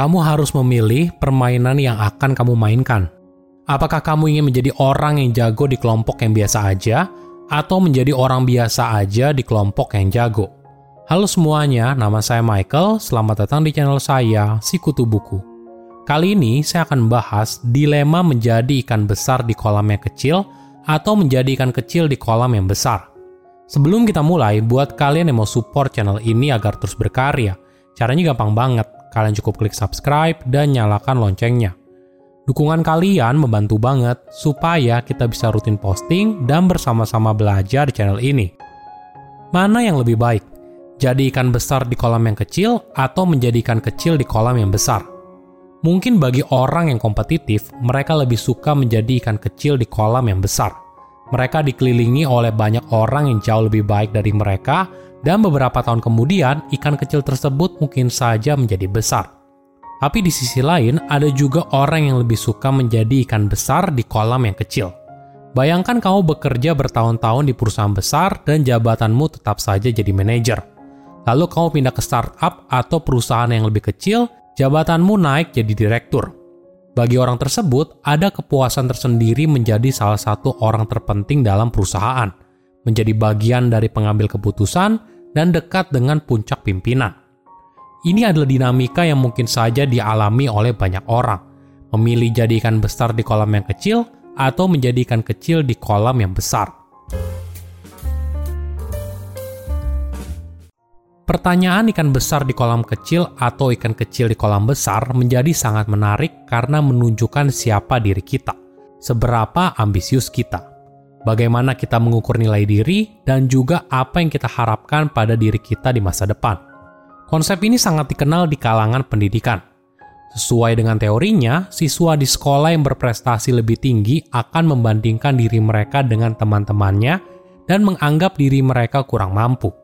kamu harus memilih permainan yang akan kamu mainkan. Apakah kamu ingin menjadi orang yang jago di kelompok yang biasa aja, atau menjadi orang biasa aja di kelompok yang jago? Halo semuanya, nama saya Michael. Selamat datang di channel saya, Sikutu Buku. Kali ini saya akan membahas dilema menjadi ikan besar di kolam yang kecil atau menjadi ikan kecil di kolam yang besar. Sebelum kita mulai, buat kalian yang mau support channel ini agar terus berkarya, caranya gampang banget kalian cukup klik subscribe dan nyalakan loncengnya. Dukungan kalian membantu banget supaya kita bisa rutin posting dan bersama-sama belajar di channel ini. Mana yang lebih baik? Jadi ikan besar di kolam yang kecil atau menjadi ikan kecil di kolam yang besar? Mungkin bagi orang yang kompetitif, mereka lebih suka menjadi ikan kecil di kolam yang besar. Mereka dikelilingi oleh banyak orang yang jauh lebih baik dari mereka dan beberapa tahun kemudian ikan kecil tersebut mungkin saja menjadi besar. Tapi di sisi lain, ada juga orang yang lebih suka menjadi ikan besar di kolam yang kecil. Bayangkan kamu bekerja bertahun-tahun di perusahaan besar dan jabatanmu tetap saja jadi manajer. Lalu kamu pindah ke startup atau perusahaan yang lebih kecil, jabatanmu naik jadi direktur. Bagi orang tersebut, ada kepuasan tersendiri menjadi salah satu orang terpenting dalam perusahaan, menjadi bagian dari pengambil keputusan, dan dekat dengan puncak pimpinan. Ini adalah dinamika yang mungkin saja dialami oleh banyak orang, memilih jadi ikan besar di kolam yang kecil atau menjadi ikan kecil di kolam yang besar. Pertanyaan ikan besar di kolam kecil atau ikan kecil di kolam besar menjadi sangat menarik karena menunjukkan siapa diri kita, seberapa ambisius kita bagaimana kita mengukur nilai diri, dan juga apa yang kita harapkan pada diri kita di masa depan. Konsep ini sangat dikenal di kalangan pendidikan. Sesuai dengan teorinya, siswa di sekolah yang berprestasi lebih tinggi akan membandingkan diri mereka dengan teman-temannya dan menganggap diri mereka kurang mampu.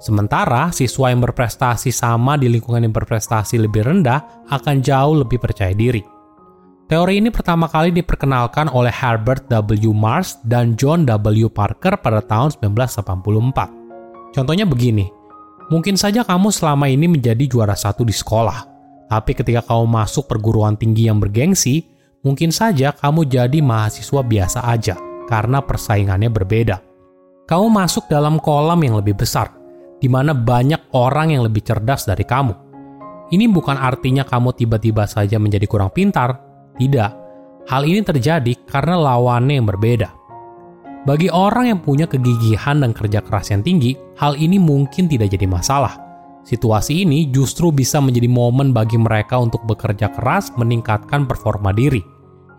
Sementara siswa yang berprestasi sama di lingkungan yang berprestasi lebih rendah akan jauh lebih percaya diri. Teori ini pertama kali diperkenalkan oleh Herbert W. Mars dan John W. Parker pada tahun 1984. Contohnya begini, mungkin saja kamu selama ini menjadi juara satu di sekolah, tapi ketika kamu masuk perguruan tinggi yang bergengsi, mungkin saja kamu jadi mahasiswa biasa aja karena persaingannya berbeda. Kamu masuk dalam kolam yang lebih besar, di mana banyak orang yang lebih cerdas dari kamu. Ini bukan artinya kamu tiba-tiba saja menjadi kurang pintar, tidak, hal ini terjadi karena lawannya yang berbeda. Bagi orang yang punya kegigihan dan kerja keras yang tinggi, hal ini mungkin tidak jadi masalah. Situasi ini justru bisa menjadi momen bagi mereka untuk bekerja keras meningkatkan performa diri,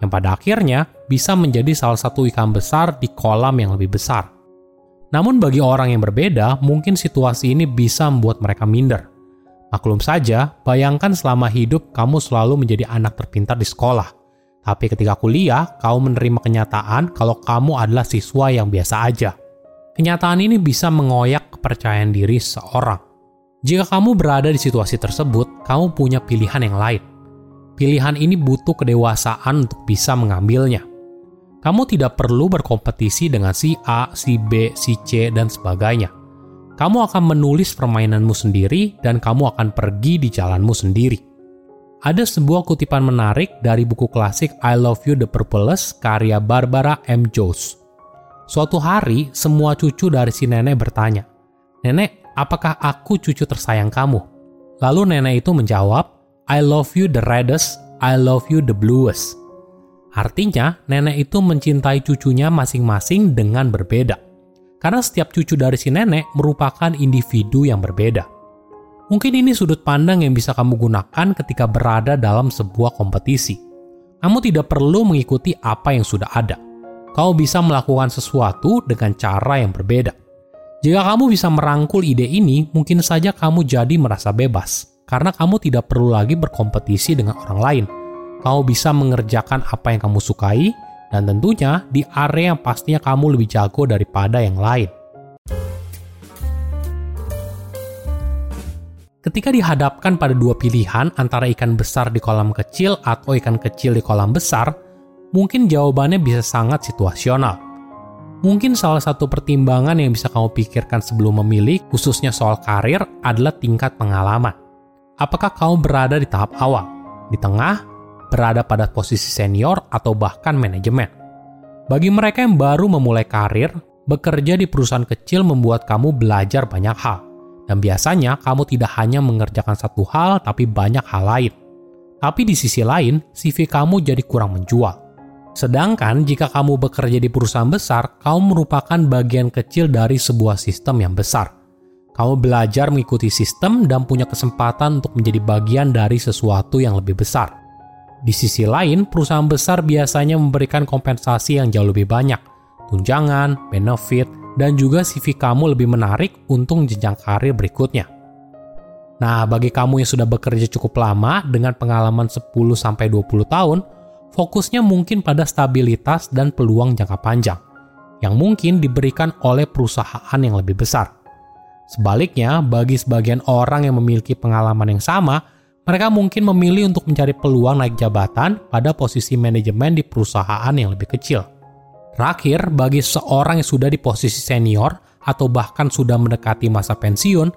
yang pada akhirnya bisa menjadi salah satu ikan besar di kolam yang lebih besar. Namun bagi orang yang berbeda, mungkin situasi ini bisa membuat mereka minder. Maklum saja, bayangkan selama hidup kamu selalu menjadi anak terpintar di sekolah. Tapi ketika kuliah, kamu menerima kenyataan kalau kamu adalah siswa yang biasa aja. Kenyataan ini bisa mengoyak kepercayaan diri seorang. Jika kamu berada di situasi tersebut, kamu punya pilihan yang lain. Pilihan ini butuh kedewasaan untuk bisa mengambilnya. Kamu tidak perlu berkompetisi dengan si A, si B, si C, dan sebagainya kamu akan menulis permainanmu sendiri dan kamu akan pergi di jalanmu sendiri. Ada sebuah kutipan menarik dari buku klasik I Love You The Purples karya Barbara M. Jones. Suatu hari, semua cucu dari si nenek bertanya, Nenek, apakah aku cucu tersayang kamu? Lalu nenek itu menjawab, I love you the reddest, I love you the bluest. Artinya, nenek itu mencintai cucunya masing-masing dengan berbeda karena setiap cucu dari si nenek merupakan individu yang berbeda. Mungkin ini sudut pandang yang bisa kamu gunakan ketika berada dalam sebuah kompetisi. Kamu tidak perlu mengikuti apa yang sudah ada. Kamu bisa melakukan sesuatu dengan cara yang berbeda. Jika kamu bisa merangkul ide ini, mungkin saja kamu jadi merasa bebas, karena kamu tidak perlu lagi berkompetisi dengan orang lain. Kamu bisa mengerjakan apa yang kamu sukai, dan tentunya di area yang pastinya kamu lebih jago daripada yang lain. Ketika dihadapkan pada dua pilihan antara ikan besar di kolam kecil atau ikan kecil di kolam besar, mungkin jawabannya bisa sangat situasional. Mungkin salah satu pertimbangan yang bisa kamu pikirkan sebelum memilih, khususnya soal karir, adalah tingkat pengalaman. apakah kamu berada di tahap awal, di tengah, berada pada posisi senior, atau bahkan manajemen. Bagi mereka yang baru memulai karir, bekerja di perusahaan kecil membuat kamu belajar banyak hal. Dan biasanya kamu tidak hanya mengerjakan satu hal, tapi banyak hal lain. Tapi di sisi lain, CV kamu jadi kurang menjual. Sedangkan jika kamu bekerja di perusahaan besar, kamu merupakan bagian kecil dari sebuah sistem yang besar. Kamu belajar mengikuti sistem dan punya kesempatan untuk menjadi bagian dari sesuatu yang lebih besar. Di sisi lain, perusahaan besar biasanya memberikan kompensasi yang jauh lebih banyak, tunjangan, benefit, dan juga CV kamu lebih menarik untuk jenjang karir berikutnya. Nah, bagi kamu yang sudah bekerja cukup lama dengan pengalaman 10-20 tahun, fokusnya mungkin pada stabilitas dan peluang jangka panjang, yang mungkin diberikan oleh perusahaan yang lebih besar. Sebaliknya, bagi sebagian orang yang memiliki pengalaman yang sama, mereka mungkin memilih untuk mencari peluang naik jabatan pada posisi manajemen di perusahaan yang lebih kecil. Terakhir, bagi seorang yang sudah di posisi senior atau bahkan sudah mendekati masa pensiun,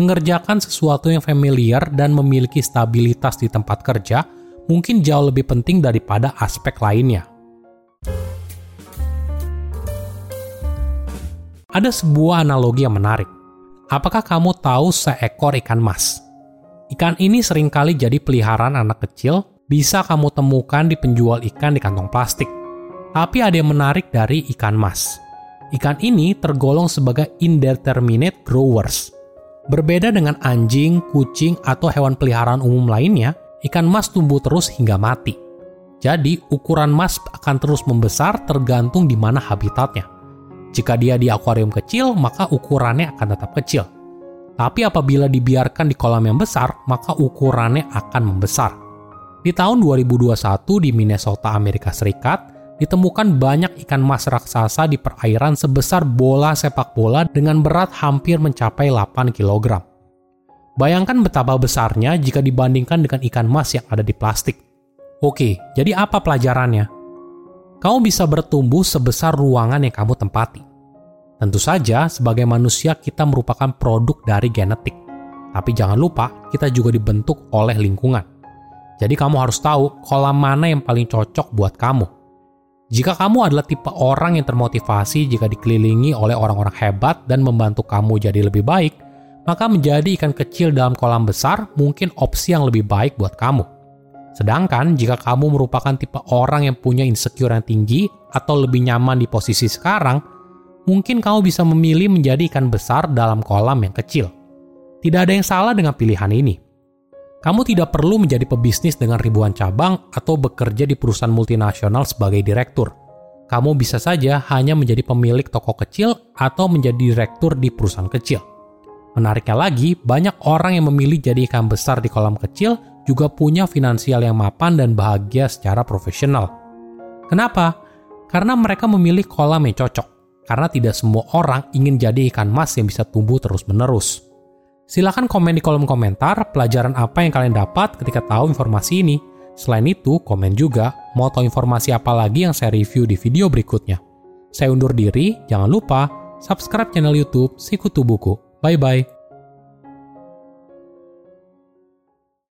mengerjakan sesuatu yang familiar dan memiliki stabilitas di tempat kerja mungkin jauh lebih penting daripada aspek lainnya. Ada sebuah analogi yang menarik. Apakah kamu tahu seekor ikan mas? Ikan ini sering kali jadi peliharaan anak kecil, bisa kamu temukan di penjual ikan di kantong plastik. Tapi ada yang menarik dari ikan mas. Ikan ini tergolong sebagai indeterminate growers. Berbeda dengan anjing, kucing, atau hewan peliharaan umum lainnya, ikan mas tumbuh terus hingga mati. Jadi, ukuran mas akan terus membesar tergantung di mana habitatnya. Jika dia di akuarium kecil, maka ukurannya akan tetap kecil. Tapi apabila dibiarkan di kolam yang besar, maka ukurannya akan membesar. Di tahun 2021 di Minnesota, Amerika Serikat, ditemukan banyak ikan mas raksasa di perairan sebesar bola sepak bola dengan berat hampir mencapai 8 kg. Bayangkan betapa besarnya jika dibandingkan dengan ikan mas yang ada di plastik. Oke, jadi apa pelajarannya? Kamu bisa bertumbuh sebesar ruangan yang kamu tempati. Tentu saja, sebagai manusia kita merupakan produk dari genetik. Tapi jangan lupa, kita juga dibentuk oleh lingkungan. Jadi kamu harus tahu kolam mana yang paling cocok buat kamu. Jika kamu adalah tipe orang yang termotivasi jika dikelilingi oleh orang-orang hebat dan membantu kamu jadi lebih baik, maka menjadi ikan kecil dalam kolam besar mungkin opsi yang lebih baik buat kamu. Sedangkan jika kamu merupakan tipe orang yang punya insecure yang tinggi atau lebih nyaman di posisi sekarang, mungkin kamu bisa memilih menjadi ikan besar dalam kolam yang kecil. Tidak ada yang salah dengan pilihan ini. Kamu tidak perlu menjadi pebisnis dengan ribuan cabang atau bekerja di perusahaan multinasional sebagai direktur. Kamu bisa saja hanya menjadi pemilik toko kecil atau menjadi direktur di perusahaan kecil. Menariknya lagi, banyak orang yang memilih jadi ikan besar di kolam kecil juga punya finansial yang mapan dan bahagia secara profesional. Kenapa? Karena mereka memilih kolam yang cocok. Karena tidak semua orang ingin jadi ikan mas yang bisa tumbuh terus-menerus. Silahkan komen di kolom komentar pelajaran apa yang kalian dapat ketika tahu informasi ini. Selain itu, komen juga mau tahu informasi apa lagi yang saya review di video berikutnya. Saya undur diri, jangan lupa subscribe channel YouTube Sikutu Buku. Bye bye.